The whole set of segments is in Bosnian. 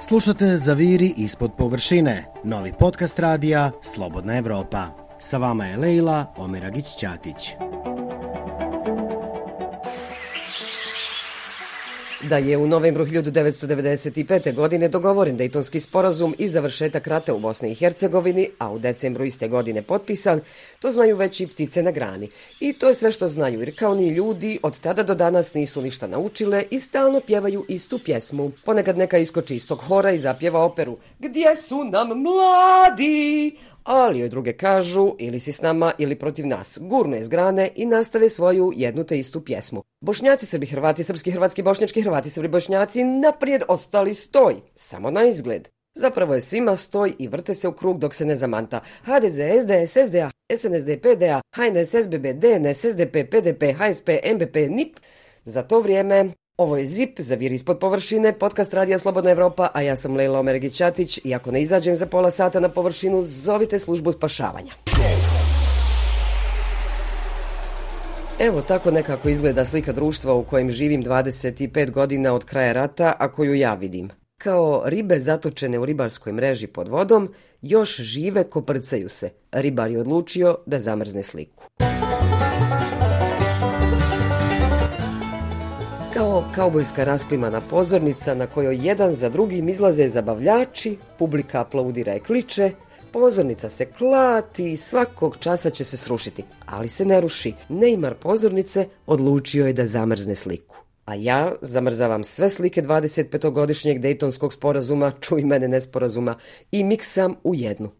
Slušate Zaviri ispod površine, novi podcast radija Slobodna Evropa. Sa vama je Leila Omeragić-Ćatić. Da je u novembru 1995. godine dogovoren Dejtonski sporazum i završetak rata u Bosni i Hercegovini, a u decembru iste godine potpisan, to znaju već i ptice na grani. I to je sve što znaju, jer kao ni ljudi od tada do danas nisu ništa naučile i stalno pjevaju istu pjesmu. Ponekad neka iskoči iz tog hora i zapjeva operu Gdje su nam mladi? ali joj druge kažu ili si s nama ili protiv nas. gurne je zgrane i nastave svoju jednu te istu pjesmu. Bošnjaci, srbi, hrvati, srpski, hrvatski, bošnjački, hrvati, srbi, bošnjaci, naprijed ostali stoj, samo na izgled. Zapravo je svima stoj i vrte se u krug dok se ne zamanta. HDZ, SDS, SDA, SNSD, PDA, HNS, SBB, DNS, SDP, PDP, HSP, MBP, NIP. Za to vrijeme Ovo je ZIP, za vir ispod površine, podcast Radija Slobodna Evropa, a ja sam Lejla Omergićatić i ako ne izađem za pola sata na površinu, zovite službu spašavanja. Evo tako nekako izgleda slika društva u kojem živim 25 godina od kraja rata, a koju ja vidim. Kao ribe zatočene u ribarskoj mreži pod vodom, još žive koprcaju se. Ribar je odlučio da zamrzne sliku. kao kaubojska rasklimana pozornica na kojoj jedan za drugim izlaze zabavljači, publika aplaudira i kliče, pozornica se klati i svakog časa će se srušiti, ali se ne ruši. Neymar pozornice odlučio je da zamrzne sliku. A ja zamrzavam sve slike 25-godišnjeg Dejtonskog sporazuma, čuj mene nesporazuma, i miksam u jednu.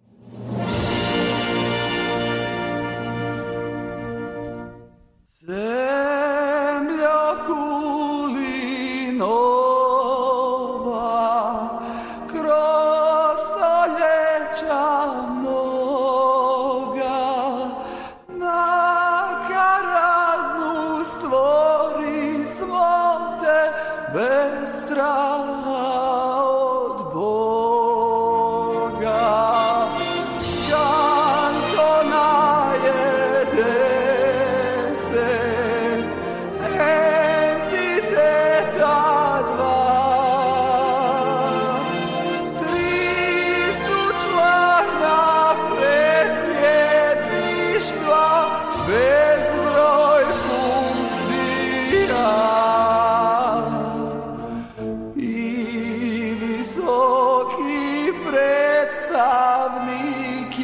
visoki predstavnik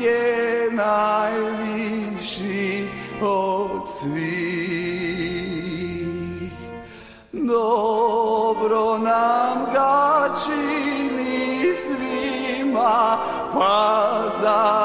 je najviši od svih. Dobro nam ga čini svima, pa za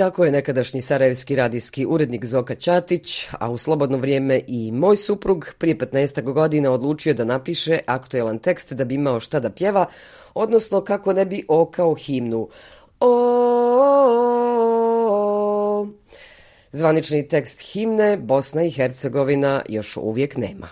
tako je nekadašnji sarajevski radijski urednik Zoka Ćatić, a u slobodno vrijeme i moj suprug prije 15 godina odlučio da napiše aktuelan tekst da bi imao šta da pjeva, odnosno kako ne bi okao himnu. O, Zvanični tekst himne Bosna i Hercegovina još uvijek nema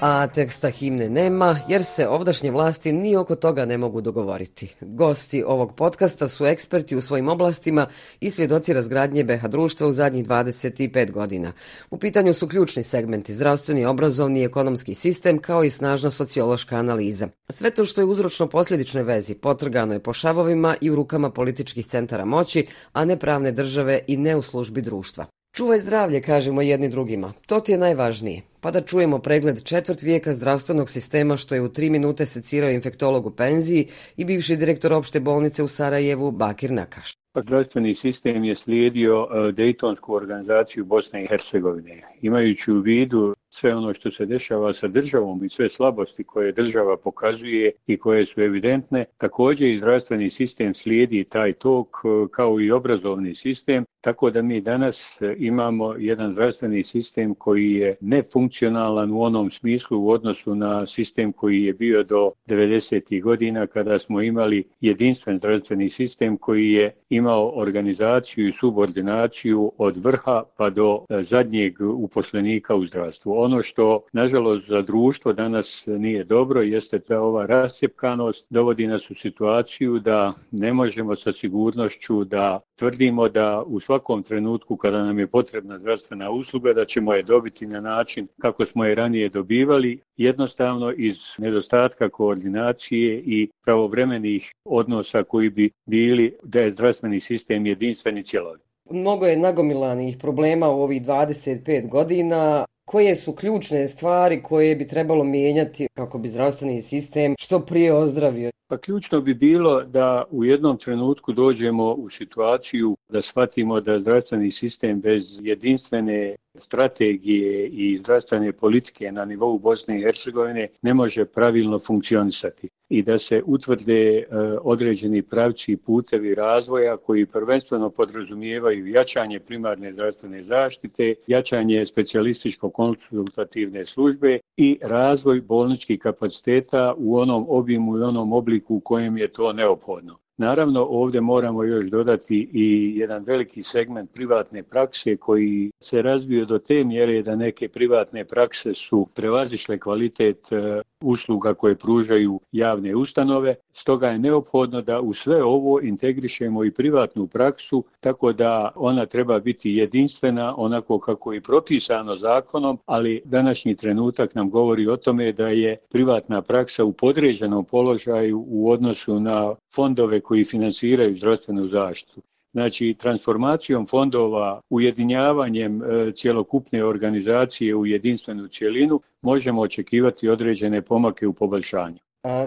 a teksta himne nema jer se ovdašnje vlasti ni oko toga ne mogu dogovoriti. Gosti ovog podcasta su eksperti u svojim oblastima i svjedoci razgradnje BH društva u zadnjih 25 godina. U pitanju su ključni segmenti zdravstveni, obrazovni i ekonomski sistem kao i snažna sociološka analiza. Sve to što je uzročno posljedične vezi potrgano je po šavovima i u rukama političkih centara moći, a ne pravne države i ne u službi društva. Čuvaj zdravlje, kažemo jedni drugima. To ti je najvažnije. Pa da čujemo pregled četvrt vijeka zdravstvenog sistema što je u tri minute secirao infektolog u penziji i bivši direktor opšte bolnice u Sarajevu Bakir Nakaš. Pa zdravstveni sistem je slijedio e, Dejtonsku organizaciju Bosne i Hercegovine. Imajući u vidu sve ono što se dešava sa državom i sve slabosti koje država pokazuje i koje su evidentne, također i zdravstveni sistem slijedi taj tok e, kao i obrazovni sistem, tako da mi danas e, imamo jedan zdravstveni sistem koji je nefunkcionalan u onom smislu u odnosu na sistem koji je bio do 90. godina kada smo imali jedinstven zdravstveni sistem koji je imao organizaciju i subordinaciju od vrha pa do e, zadnjeg uposlenika u zdravstvu. Ono što, nažalost, za društvo danas nije dobro jeste da ova rascijepkanost dovodi nas u situaciju da ne možemo sa sigurnošću da tvrdimo da u svakom trenutku kada nam je potrebna zdravstvena usluga da ćemo je dobiti na način kako smo je ranije dobivali, jednostavno iz nedostatka koordinacije i pravovremenih odnosa koji bi bili da je zdravstveni sistem jedinstveni cjelovit. Mnogo je nagomilanih problema u ovih 25 godina. Koje su ključne stvari koje bi trebalo mijenjati kako bi zdravstveni sistem što prije ozdravio? Pa ključno bi bilo da u jednom trenutku dođemo u situaciju da shvatimo da zdravstveni sistem bez jedinstvene strategije i zdravstvene politike na nivou Bosne i Hercegovine ne može pravilno funkcionisati i da se utvrde e, određeni pravci i putevi razvoja koji prvenstveno podrazumijevaju jačanje primarne zdravstvene zaštite, jačanje specijalističko-konsultativne službe i razvoj bolničkih kapaciteta u onom obimu i onom obliku u kojem je to neophodno. Naravno, ovdje moramo još dodati i jedan veliki segment privatne prakse koji se razvio do te mjere da neke privatne prakse su prevazišle kvalitet e, usluga koje pružaju javne ustanove. Stoga je neophodno da u sve ovo integrišemo i privatnu praksu tako da ona treba biti jedinstvena onako kako je propisano zakonom, ali današnji trenutak nam govori o tome da je privatna praksa u podređenom položaju u odnosu na fondove koji finansiraju zdravstvenu zaštitu. Znači, transformacijom fondova, ujedinjavanjem e, cjelokupne organizacije u jedinstvenu cjelinu, možemo očekivati određene pomake u poboljšanju.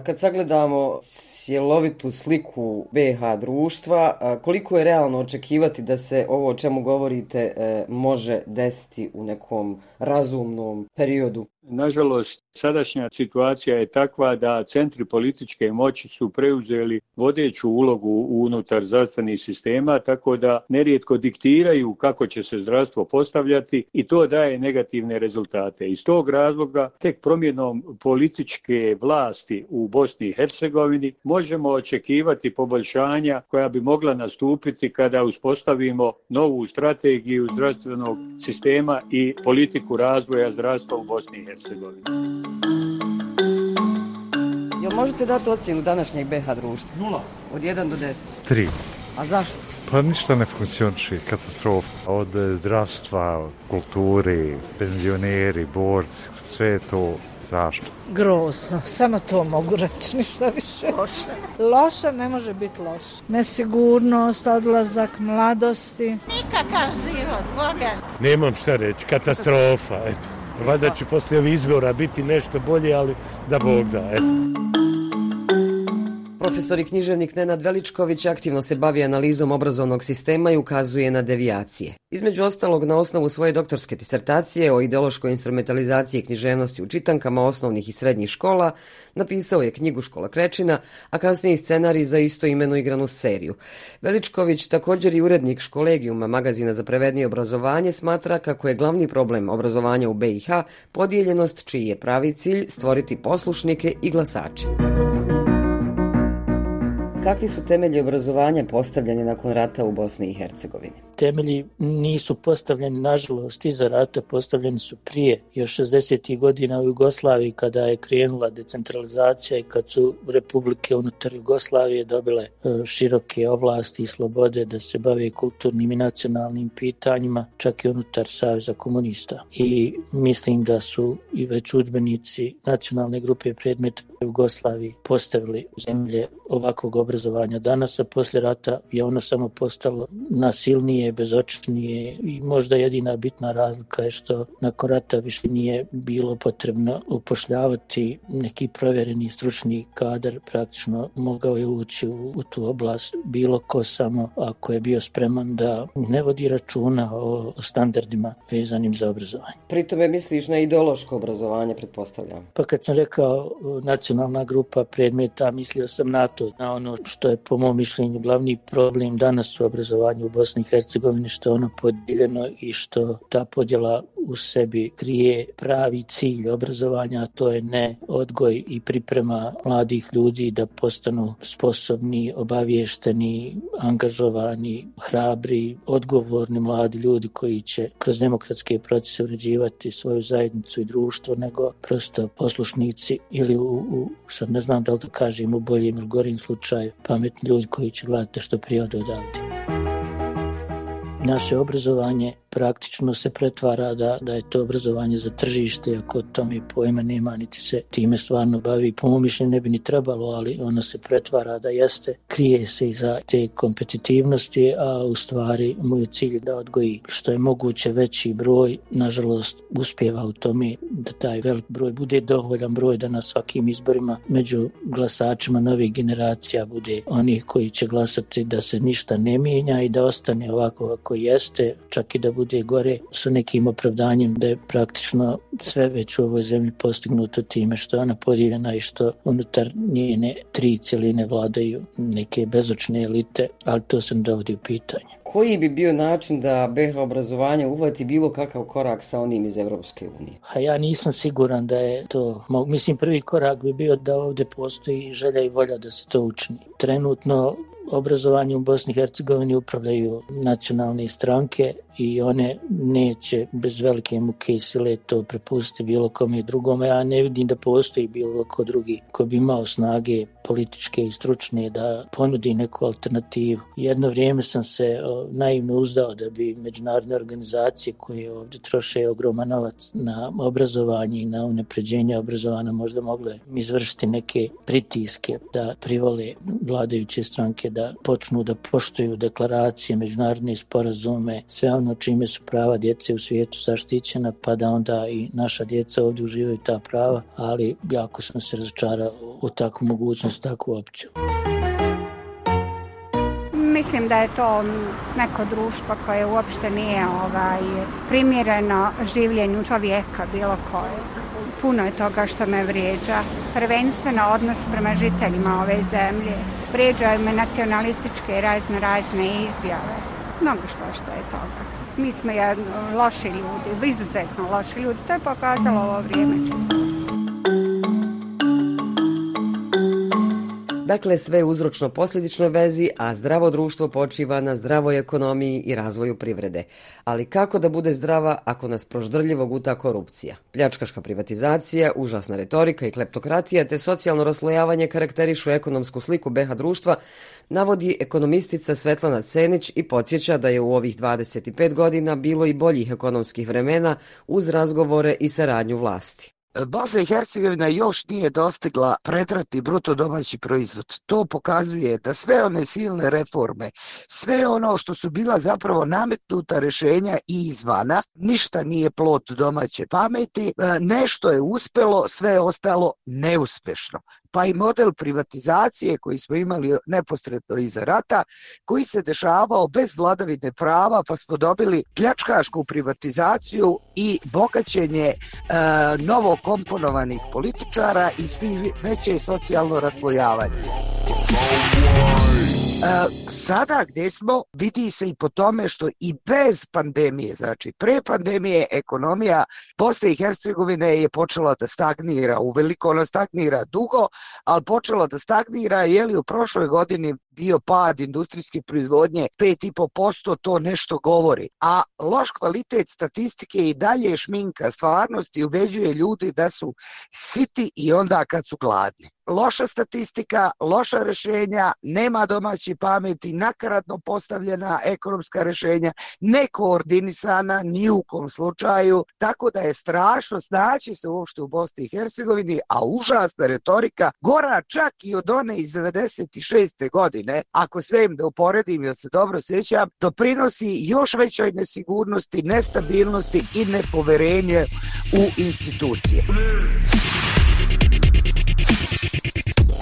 Kad sagledamo cjelovitu sliku BH društva, koliko je realno očekivati da se ovo o čemu govorite e, može desiti u nekom razumnom periodu? Nažalost, sadašnja situacija je takva da centri političke moći su preuzeli vodeću ulogu unutar zdravstvenih sistema, tako da nerijetko diktiraju kako će se zdravstvo postavljati i to daje negativne rezultate. Iz tog razloga, tek promjenom političke vlasti u Bosni i Hercegovini možemo očekivati poboljšanja koja bi mogla nastupiti kada uspostavimo novu strategiju zdravstvenog sistema i politiku razvoja zdravstva u Bosni i Hercegovini. Hercegovine. Jel možete dati ocjenu današnjeg BH društva? Nula. Od 1 do 10? Tri. A zašto? Pa ništa ne funkcioniši, katastrofa. Od zdravstva, kulturi, penzioneri, borci, sve je to strašno. Grozno, samo to mogu reći, ništa više. Loše. Loše ne može biti loše. Nesigurnost, odlazak mladosti. Nikakav život, Boga. Nemam šta reći, katastrofa, eto. Valjda će poslije ovih izbora biti nešto bolje, ali da Bog da, eto. Profesor i književnik Nenad Veličković aktivno se bavi analizom obrazovnog sistema i ukazuje na devijacije. Između ostalog, na osnovu svoje doktorske disertacije o ideološkoj instrumentalizaciji književnosti u čitankama osnovnih i srednjih škola, napisao je knjigu Škola Krečina, a kasnije i scenarij za isto imenu igranu seriju. Veličković, također i urednik školegijuma magazina za prevednije obrazovanje, smatra kako je glavni problem obrazovanja u BiH podijeljenost čiji je pravi cilj stvoriti poslušnike i glasače. Kakvi su temelji obrazovanja postavljeni nakon rata u Bosni i Hercegovini? Temelji nisu postavljeni, nažalost, iza rata postavljeni su prije, još 60. godina u Jugoslaviji, kada je krenula decentralizacija i kad su republike unutar Jugoslavije dobile e, široke oblasti i slobode da se bave kulturnim i nacionalnim pitanjima, čak i unutar Saveza komunista. I mislim da su i već učbenici nacionalne grupe predmet Jugoslaviji postavili zemlje ovakvog obrazovanja. Danas, a poslije rata, je ono samo postalo nasilnije, bezočnije i možda jedina bitna razlika je što nakon rata više nije bilo potrebno upošljavati neki provjereni stručni kadar, praktično mogao je ući u, u tu oblast bilo ko samo ako je bio spreman da ne vodi računa o, o standardima vezanim za obrazovanje. Pri tome misliš na ideološko obrazovanje, pretpostavljam? Pa kad sam rekao nacionalna grupa predmeta, mislio sam na to, na ono što je po mom mišljenju glavni problem danas u obrazovanju u Bosni i Hercegovini, što je ono podijeljeno i što ta podjela u sebi krije pravi cilj obrazovanja, a to je ne odgoj i priprema mladih ljudi da postanu sposobni, obavješteni, angažovani, hrabri, odgovorni mladi ljudi koji će kroz demokratske procese uređivati svoju zajednicu i društvo, nego prosto poslušnici ili u, u sad ne znam da li da kažem u boljem ili gorim slučaju, pametni ljudi koji će gledati što prije odavde. Naše obrazovanje praktično se pretvara da, da je to obrazovanje za tržište, ako tome pojma nema, niti se time stvarno bavi. Po mojom mišljenju ne bi ni trebalo, ali ono se pretvara da jeste, krije se i za te kompetitivnosti, a u stvari moj cilj da odgoji što je moguće veći broj, nažalost uspjeva u tome da taj velik broj bude dovoljan broj da na svakim izborima među glasačima novih generacija bude onih koji će glasati da se ništa ne mijenja i da ostane ovako kako jeste, čak i da bude gore sa nekim opravdanjem da je praktično sve već u ovoj zemlji postignuto time što je ona podijeljena i što unutar njene tri cijeline vladaju neke bezočne elite, ali to se ne dovodi u pitanje. Koji bi bio način da BH obrazovanje uvati bilo kakav korak sa onim iz Evropske unije? Ha, ja nisam siguran da je to... Mislim, prvi korak bi bio da ovdje postoji želja i volja da se to učini. Trenutno obrazovanje u Bosni i Hercegovini upravljaju nacionalne stranke i one neće bez velike muke i sile to prepustiti bilo kome drugome. Ja ne vidim da postoji bilo ko drugi ko bi imao snage političke i stručne da ponudi neku alternativu. Jedno vrijeme sam se o, naivno uzdao da bi međunarodne organizacije koje ovdje troše ogroman novac na obrazovanje i na unapređenje obrazovana možda mogle izvršiti neke pritiske da privole vladajuće stranke da počnu da poštuju deklaracije, međunarodne sporazume, sve ono čime su prava djece u svijetu zaštićena, pa da onda i naša djeca ovdje uživaju ta prava, ali jako sam se razočarao u takvu mogućnost, takvu opciju. Mislim da je to mm, neko društvo koje uopšte nije ovaj primjereno življenju čovjeka bilo kojeg. Puno je toga što me vrijeđa. Prvenstveno odnos prema žiteljima ove zemlje. Vrijeđaju me nacionalističke razne razne izjave. Mnogo što što je toga. Mi smo jedno, loši ljudi, izuzetno loši ljudi. To je pokazalo ovo vrijeme čitavo. Dakle, sve uzročno posljedičnoj vezi, a zdravo društvo počiva na zdravoj ekonomiji i razvoju privrede. Ali kako da bude zdrava ako nas proždrljivo guta korupcija? Pljačkaška privatizacija, užasna retorika i kleptokratija te socijalno raslojavanje karakterišu ekonomsku sliku BH društva, navodi ekonomistica Svetlana Cenić i podsjeća da je u ovih 25 godina bilo i boljih ekonomskih vremena uz razgovore i saradnju vlasti. Bosna i Hercegovina još nije dostigla pretratni bruto domaći proizvod. To pokazuje da sve one silne reforme, sve ono što su bila zapravo nametnuta rešenja i izvana, ništa nije plot domaće pameti, e, nešto je uspelo, sve je ostalo neuspešno pa i model privatizacije koji smo imali neposredno iza rata, koji se dešavao bez vladavine prava, pa smo dobili pljačkašku privatizaciju i bogaćenje e, novo komponovanih političara i svi veće socijalno raslojavanje. E, sada gdje smo vidi se i po tome što i bez pandemije, znači pre pandemije ekonomija Bosne i Hercegovine je počela da stagnira, uveliko ona stagnira dugo, ali počela da stagnira je li u prošloj godini bio pad industrijske proizvodnje 5,5%, to nešto govori. A loš kvalitet statistike i dalje šminka stvarnosti ubeđuje ljudi da su siti i onda kad su gladni loša statistika, loša rešenja, nema domaći pameti, nakaradno postavljena ekonomska rešenja, nekoordinisana ni u kom slučaju, tako da je strašno snaći se uopšte u Bosni i Hercegovini, a užasna retorika, gora čak i od one iz 96. godine, ako sve im da uporedim, jer se dobro sjećam, doprinosi još većoj nesigurnosti, nestabilnosti i nepoverenje u institucije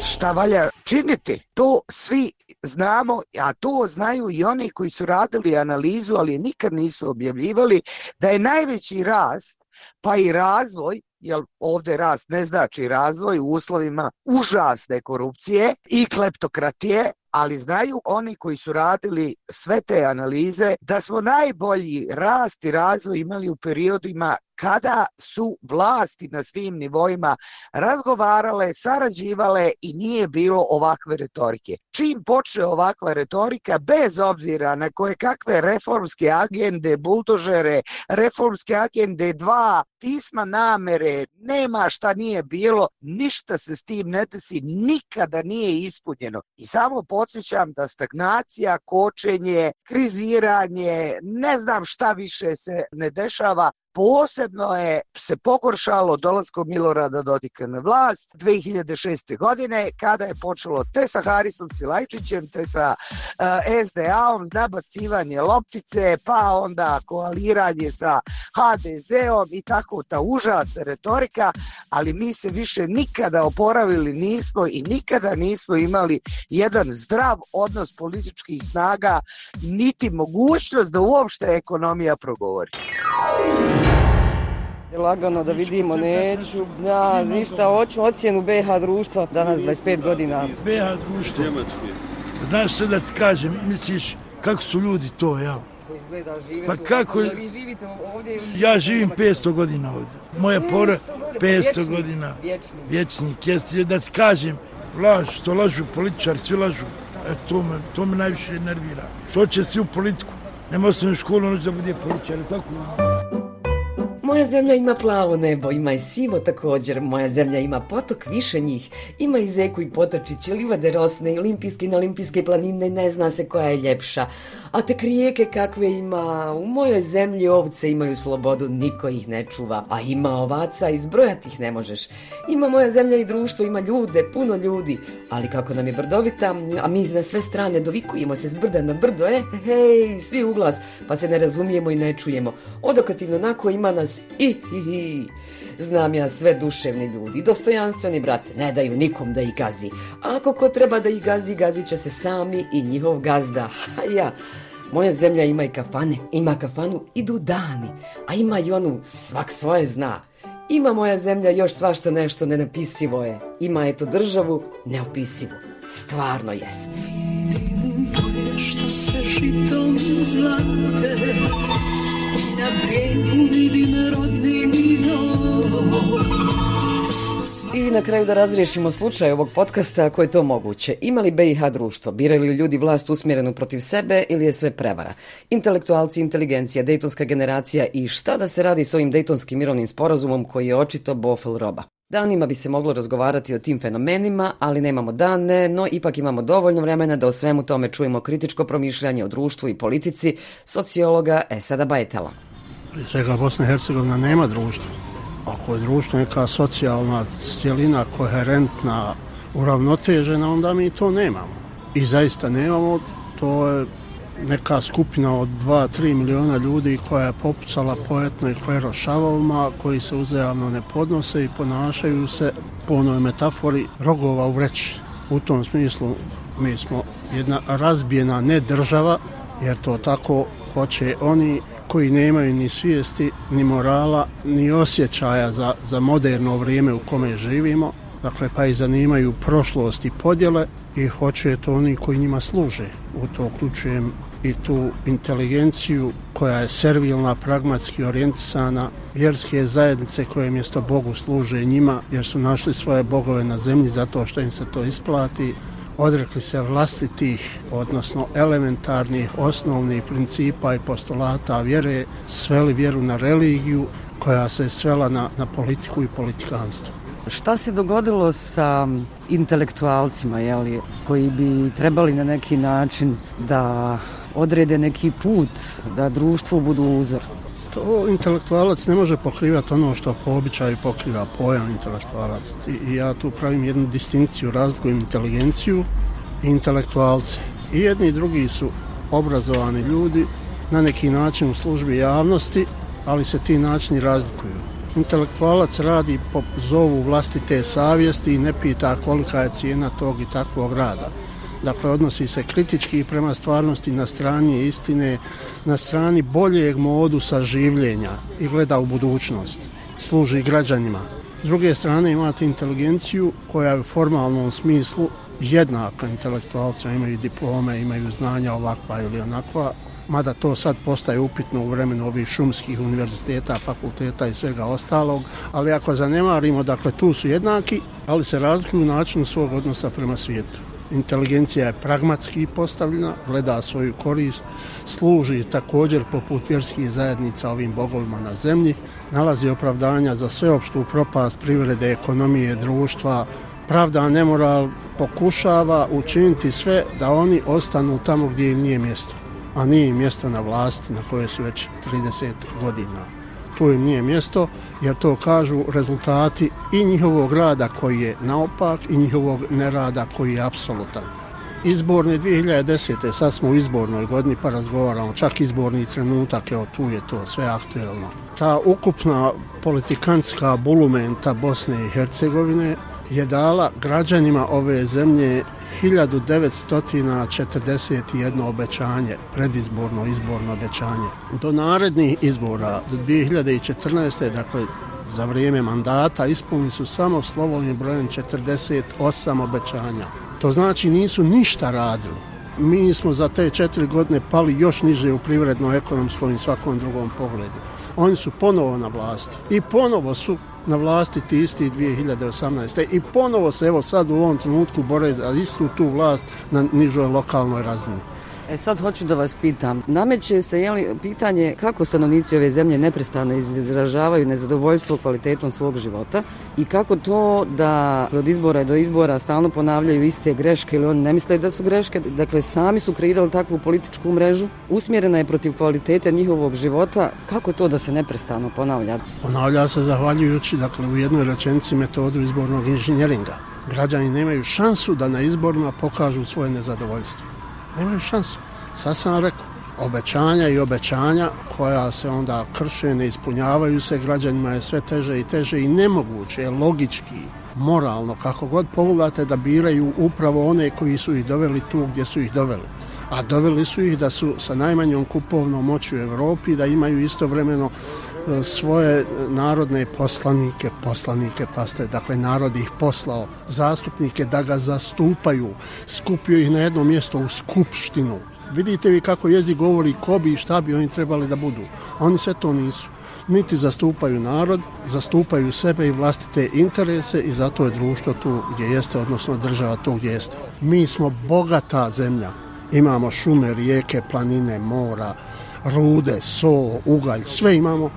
šta valja činiti. To svi znamo, a to znaju i oni koji su radili analizu, ali nikad nisu objavljivali, da je najveći rast, pa i razvoj, jer ovde rast ne znači razvoj u uslovima užasne korupcije i kleptokratije, ali znaju oni koji su radili sve te analize da smo najbolji rast i razvoj imali u periodima kada su vlasti na svim nivoima razgovarale, sarađivale i nije bilo ovakve retorike. Čim počne ovakva retorika, bez obzira na koje kakve reformske agende, buldožere, reformske agende 2, pisma namere, nema šta nije bilo, ništa se s tim ne desi, nikada nije ispunjeno. I samo podsjećam da stagnacija, kočenje, kriziranje, ne znam šta više se ne dešava, posebno je se pogoršalo dolazko Milorada Dodika na vlast 2006. godine kada je počelo te sa Harisom Silajčićem, te sa eh, uh, SDA-om, nabacivanje loptice, pa onda koaliranje sa HDZ-om i tako ta užasna retorika, ali mi se više nikada oporavili nismo i nikada nismo imali jedan zdrav odnos političkih snaga, niti mogućnost da uopšte ekonomija progovori. Lagano da vidimo, neću, ja, ništa, hoću ocjenu BH društva, danas 25 godina. BH društvo, znaš sve da ti kažem, misliš kako su ljudi to, jel? Pa kako? Vi živite ovdje ili... Ja živim 500 godina ovdje. Moja pora 500 godina. Vječnik. Vječnik. Jesi da ti kažem, laž, što lažu političari, svi lažu. E, to me, to me najviše nervira. Što će svi u politiku? Nema osnovnu školu, ono da bude političar, tako? Moja zemlja ima plavo nebo, ima i sivo također. Moja zemlja ima potok, više njih. Ima i zeku i potočiće, livade rosne i olimpijske i neolimpijske planine, ne zna se koja je ljepša. A te rijeke kakve ima, u mojoj zemlji ovce imaju slobodu, niko ih ne čuva. A ima ovaca, izbrojati ih ne možeš. Ima moja zemlja i društvo, ima ljude, puno ljudi. Ali kako nam je brdovita, a mi na sve strane dovikujemo se s brda na brdo, e, hej, svi u glas, pa se ne razumijemo i ne čujemo. Odokativno nako ima nas i, i, i. Znam ja sve duševni ljudi, dostojanstveni brate, ne daju nikom da ih gazi. A ako ko treba da ih gazi, gazit će se sami i njihov gazda. Ha ja, moja zemlja ima i kafane, ima kafanu, idu dani, a ima i onu svak svoje zna. Ima moja zemlja još svašta nešto nenapisivo je. Ima eto državu neopisivu. Stvarno jest. Vidim što se žitom zlate na brijegu vidim rodni I na kraju da razriješimo slučaj ovog podcasta ako je to moguće. Ima li BiH društvo? Biraju li ljudi vlast usmjerenu protiv sebe ili je sve prevara? Intelektualci, inteligencija, dejtonska generacija i šta da se radi s ovim dejtonskim mirovnim sporazumom koji je očito bofel roba? Danima bi se moglo razgovarati o tim fenomenima, ali nemamo dane, no ipak imamo dovoljno vremena da o svemu tome čujemo kritičko promišljanje o društvu i politici sociologa Esada Bajtela. Prije svega Bosna i Hercegovina nema društva. Ako je društvo neka socijalna cijelina, koherentna, uravnotežena, onda mi to nemamo. I zaista nemamo, to je neka skupina od 2-3 miliona ljudi koja je popucala poetno i klero klerošavovima, koji se uzajamno ne podnose i ponašaju se po onoj metafori rogova u vreći. U tom smislu mi smo jedna razbijena ne država, jer to tako hoće oni koji nemaju ni svijesti, ni morala, ni osjećaja za, za moderno vrijeme u kome živimo, dakle pa i zanimaju prošlost i podjele i hoće to oni koji njima služe. U to uključujem i tu inteligenciju koja je servilna, pragmatski orijentisana, vjerske zajednice koje mjesto Bogu služe njima jer su našli svoje bogove na zemlji zato što im se to isplati, odrekli se vlastitih, odnosno elementarnih, osnovnih principa i postulata vjere, sveli vjeru na religiju koja se svela na, na politiku i politikanstvo. Šta se dogodilo sa intelektualcima, jeli, koji bi trebali na neki način da odrede neki put, da društvo budu uzor? To intelektualac ne može pokrivati ono što po običaju pokriva pojam intelektualac. I, I ja tu pravim jednu distinkciju, razlikujem inteligenciju i intelektualce. I jedni i drugi su obrazovani ljudi na neki način u službi javnosti, ali se ti načini razlikuju. Intelektualac radi po zovu vlastite savjesti i ne pita kolika je cijena tog i takvog rada. Dakle, odnosi se kritički prema stvarnosti na strani istine, na strani boljeg modusa življenja i gleda u budućnost. Služi građanima. S druge strane imate inteligenciju koja je u formalnom smislu jednaka intelektualcima, imaju diplome, imaju znanja ovakva ili onakva, mada to sad postaje upitno u vremenu ovih šumskih univerziteta, fakulteta i svega ostalog, ali ako zanemarimo, dakle, tu su jednaki, ali se razlikuju načinu svog odnosa prema svijetu. Inteligencija je pragmatski postavljena, gleda svoju korist, služi također poput vjerskih zajednica ovim bogovima na zemlji, nalazi opravdanja za sveopštu propast privrede, ekonomije, društva, pravda, nemoral, pokušava učiniti sve da oni ostanu tamo gdje im nije mjesto a nije mjesto na vlasti na koje su već 30 godina. To im nije mjesto jer to kažu rezultati i njihovog rada koji je naopak i njihovog nerada koji je apsolutan. Izborne 2010. sad smo u izbornoj godini pa razgovaramo, čak izborni trenutak, evo tu je to sve aktuelno. Ta ukupna politikantska bulumenta Bosne i Hercegovine je dala građanima ove zemlje 1941 obećanje, predizborno izborno obećanje. Do narednih izbora, do 2014. dakle za vrijeme mandata ispunili su samo slovovim brojem 48 obećanja. To znači nisu ništa radili. Mi smo za te četiri godine pali još niže u privredno, ekonomskom i svakom drugom pogledu. Oni su ponovo na vlasti i ponovo su na vlasti ti isti 2018. I ponovo se evo sad u ovom trenutku bore za istu tu vlast na nižoj lokalnoj razini. E sad hoću da vas pitam, nameće se jeli, pitanje kako stanovnici ove zemlje neprestano izražavaju nezadovoljstvo kvalitetom svog života i kako to da od izbora do izbora stalno ponavljaju iste greške ili oni ne misle da su greške, dakle sami su kreirali takvu političku mrežu, usmjerena je protiv kvalitete njihovog života, kako to da se neprestano ponavlja? Ponavlja se zahvaljujući dakle, u jednoj rečenici metodu izbornog inženjeringa. Građani nemaju šansu da na izborima pokažu svoje nezadovoljstvo nemaju šansu. Sad sam rekao, obećanja i obećanja koja se onda krše, ne ispunjavaju se, građanima je sve teže i teže i nemoguće je logički, moralno, kako god pogledate da biraju upravo one koji su ih doveli tu gdje su ih doveli. A doveli su ih da su sa najmanjom kupovnom moći u Evropi, da imaju istovremeno svoje narodne poslanike, poslanike, paste, dakle narod ih poslao, zastupnike da ga zastupaju, skupio ih na jedno mjesto u skupštinu. Vidite vi kako jezik govori ko bi i šta bi oni trebali da budu. Oni sve to nisu. Niti zastupaju narod, zastupaju sebe i vlastite interese i zato je društvo tu gdje jeste, odnosno država tu gdje jeste. Mi smo bogata zemlja. Imamo šume, rijeke, planine, mora, rude, so, ugalj, sve imamo,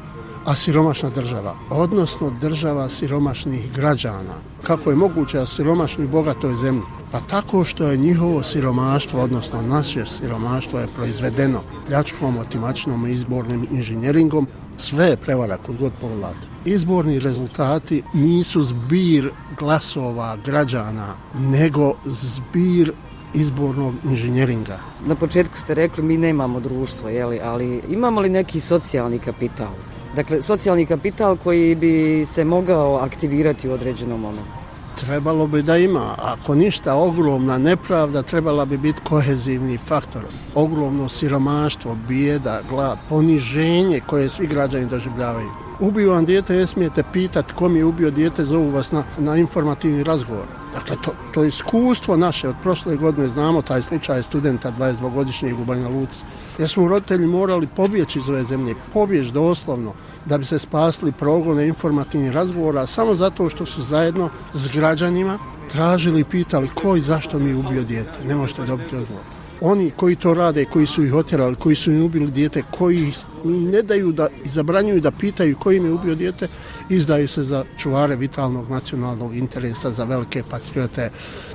a siromašna država, odnosno država siromašnih građana. Kako je moguće da siromašni u bogatoj zemlji? Pa tako što je njihovo siromaštvo, odnosno naše siromaštvo je proizvedeno pljačkom, otimačnom i izbornim inženjeringom, sve je prevara kod god pogledate. Izborni rezultati nisu zbir glasova građana, nego zbir izbornog inženjeringa. Na početku ste rekli mi nemamo društvo, jeli, ali imamo li neki socijalni kapital? Dakle, socijalni kapital koji bi se mogao aktivirati u određenom momentu. Trebalo bi da ima. Ako ništa, ogromna nepravda trebala bi biti kohezivni faktor. Ogromno siromaštvo, bijeda, glad, poniženje koje svi građani doživljavaju. Ubiju vam dijete, ne smijete pitati kom je ubio dijete, zovu vas na, na informativni razgovor. Dakle, to, to iskustvo naše od prošle godine, znamo taj slučaj studenta 22-godišnjeg u Banja Luci, jer smo roditelji morali pobjeći iz ove zemlje, pobjeć doslovno, da bi se spasli progone informativnih razgovora, samo zato što su zajedno s građanima tražili i pitali ko i zašto mi je ubio dijete. Ne možete dobiti odgovor. Oni koji to rade, koji su ih otjerali, koji su im ubili dijete, koji mi ne daju da i zabranjuju da pitaju koji im je ubio dijete, izdaju se za čuvare vitalnog nacionalnog interesa, za velike patriote.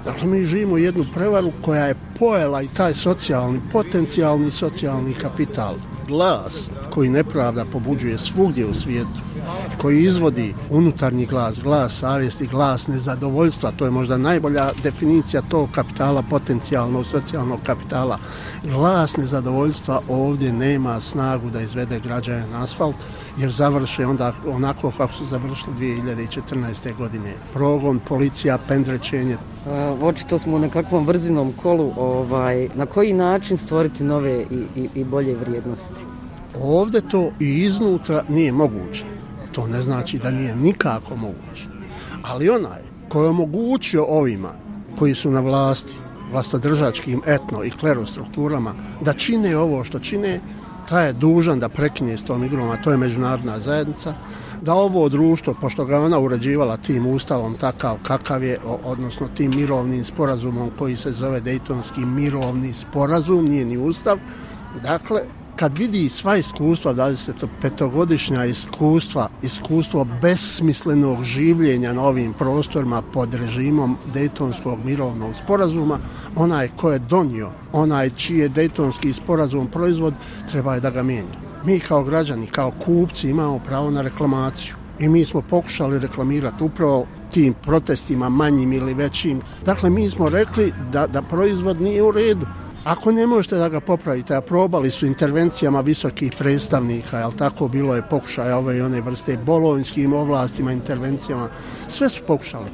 Dakle, mi živimo jednu prevaru koja je pojela i taj socijalni, potencijalni socijalni kapital. Glas koji nepravda pobuđuje svugdje u svijetu, koji izvodi unutarnji glas, glas savjesti, glas nezadovoljstva, to je možda najbolja definicija tog kapitala, potencijalnog socijalnog kapitala. Glas nezadovoljstva ovdje nema snagu da izvede građane na asfalt, jer završe onda onako kako su završili 2014. godine. Progon, policija, pendrećenje. Očito smo u nekakvom vrzinom kolu. Ovaj, na koji način stvoriti nove i, i, i bolje vrijednosti? Ovde to i iznutra nije moguće. To ne znači da nije nikako moguće. Ali onaj koji je omogućio ovima koji su na vlasti, vlastodržačkim etno i klerostrukturama, da čine ovo što čine, taj je dužan da prekine s tom igrom, a to je međunarodna zajednica, da ovo društvo, pošto ga ona uređivala tim ustavom takav kakav je, odnosno tim mirovnim sporazumom koji se zove Dejtonski mirovni sporazum, nije ni ustav, dakle, kad vidi sva iskustva, 25-godišnja iskustva, iskustvo besmislenog življenja na ovim prostorima pod režimom Dejtonskog mirovnog sporazuma, onaj ko je donio, onaj čiji je Dejtonski sporazum proizvod, treba je da ga mijenja. Mi kao građani, kao kupci imamo pravo na reklamaciju i mi smo pokušali reklamirati upravo tim protestima manjim ili većim. Dakle, mi smo rekli da, da proizvod nije u redu. Ako ne možete da ga popravite, a probali su intervencijama visokih predstavnika, jel tako bilo je pokušaj ove i one vrste bolonjskim ovlastima, intervencijama, sve su pokušali.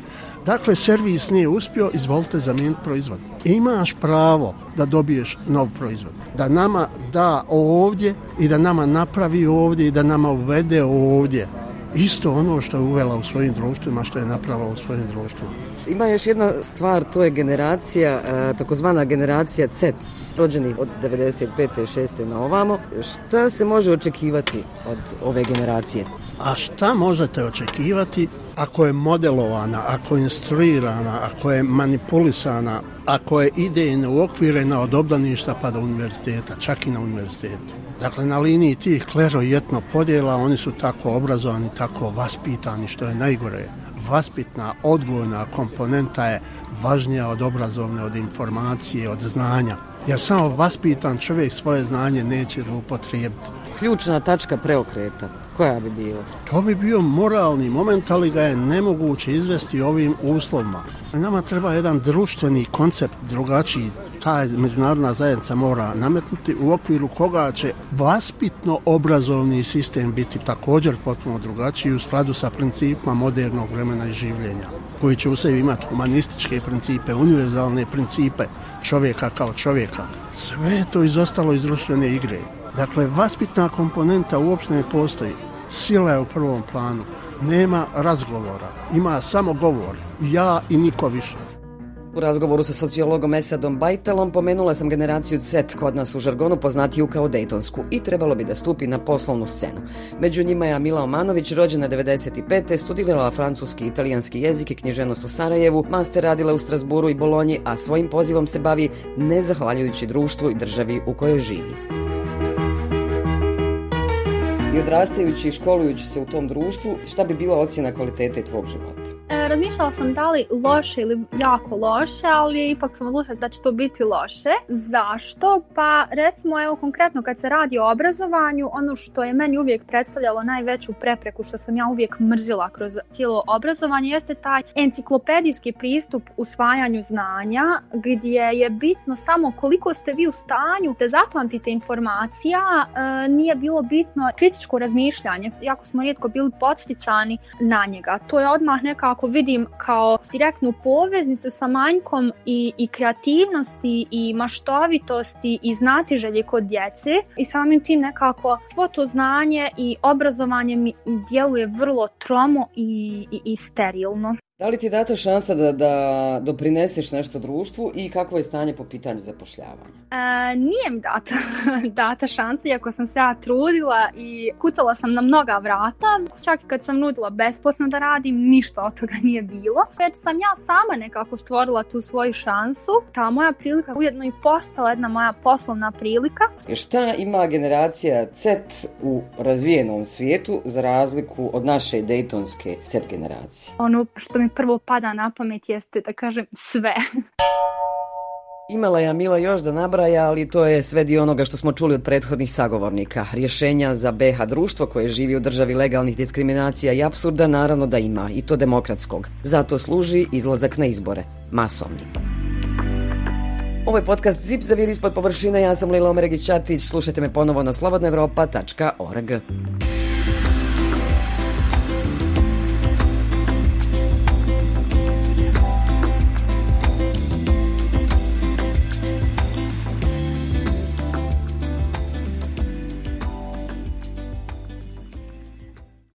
Dakle, servis nije uspio, izvolite zamijeniti proizvod. Imaš pravo da dobiješ nov proizvod. Da nama da ovdje i da nama napravi ovdje i da nama uvede ovdje. Isto ono što je uvela u svojim društvima, što je napravila u svojim društvima. Ima još jedna stvar, to je generacija, e, takozvana generacija C, rođenih od 95. i 6. na ovamo. Šta se može očekivati od ove generacije? A šta možete očekivati ako je modelovana, ako je instruirana, ako je manipulisana, ako je idejna uokvirena od obdaništa pa do univerziteta, čak i na univerzitetu? Dakle, na liniji tih klero i etno podjela, oni su tako obrazovani, tako vaspitani, što je najgore vaspitna, odgojna komponenta je važnija od obrazovne, od informacije, od znanja. Jer samo vaspitan čovjek svoje znanje neće upotrijebiti. Ključna tačka preokreta, koja bi bila? To bi bio moralni moment, ali ga je nemoguće izvesti ovim uslovima. Nama treba jedan društveni koncept drugačiji, ta međunarodna zajednica mora nametnuti u okviru koga će vaspitno obrazovni sistem biti također potpuno drugačiji u skladu sa principima modernog vremena i življenja koji će u sebi imati humanističke principe, univerzalne principe čovjeka kao čovjeka. Sve je to izostalo iz društvene igre. Dakle, vaspitna komponenta uopšte ne postoji. Sila je u prvom planu. Nema razgovora. Ima samo govor. Ja i niko više. U razgovoru sa sociologom Esadom Bajtelom pomenula sam generaciju Z kod nas u žargonu poznatiju kao Dejtonsku i trebalo bi da stupi na poslovnu scenu. Među njima je Amila Omanović, rođena 95. studirala francuski i italijanski jezik i knjiženost u Sarajevu, master radila u Strasburu i Bolonji, a svojim pozivom se bavi nezahvaljujući društvu i državi u kojoj živi. I odrastajući i školujući se u tom društvu, šta bi bila ocjena kvalitete tvog života? E, razmišljala sam da li loše ili jako loše, ali ipak sam odlučila da će to biti loše. Zašto? Pa recimo evo konkretno kad se radi o obrazovanju, ono što je meni uvijek predstavljalo najveću prepreku što sam ja uvijek mrzila kroz cijelo obrazovanje jeste taj enciklopedijski pristup usvajanju znanja gdje je bitno samo koliko ste vi u stanju da zapamtite informacija, e, nije bilo bitno kritičko razmišljanje. Jako smo rijetko bili podsticani na njega. To je odmah nekako nekako vidim kao direktnu poveznicu sa manjkom i, i kreativnosti i maštovitosti i znatiželje kod djece i samim tim nekako svo to znanje i obrazovanje mi djeluje vrlo tromo i, i, i sterilno. Da li ti je data šansa da, da doprineseš nešto društvu i kakvo je stanje po pitanju zapošljavanja? E, nije mi data, data šansa, iako sam se ja trudila i kucala sam na mnoga vrata. Čak i kad sam nudila besplatno da radim, ništa od toga nije bilo. Već sam ja sama nekako stvorila tu svoju šansu. Ta moja prilika ujedno i postala jedna moja poslovna prilika. I šta ima generacija Z u razvijenom svijetu za razliku od naše Daytonske Z generacije? Ono što mi prvo pada na pamet jeste da kažem sve. Imala je Mila još da nabraja, ali to je sve dio onoga što smo čuli od prethodnih sagovornika. Rješenja za BH društvo koje živi u državi legalnih diskriminacija i absurda naravno da ima, i to demokratskog. Zato služi izlazak na izbore, masovni. Ovo je podcast Zip zaviri ispod površine, ja sam Lila Omeregić-Ćatić, slušajte me ponovo na slobodnaevropa.org.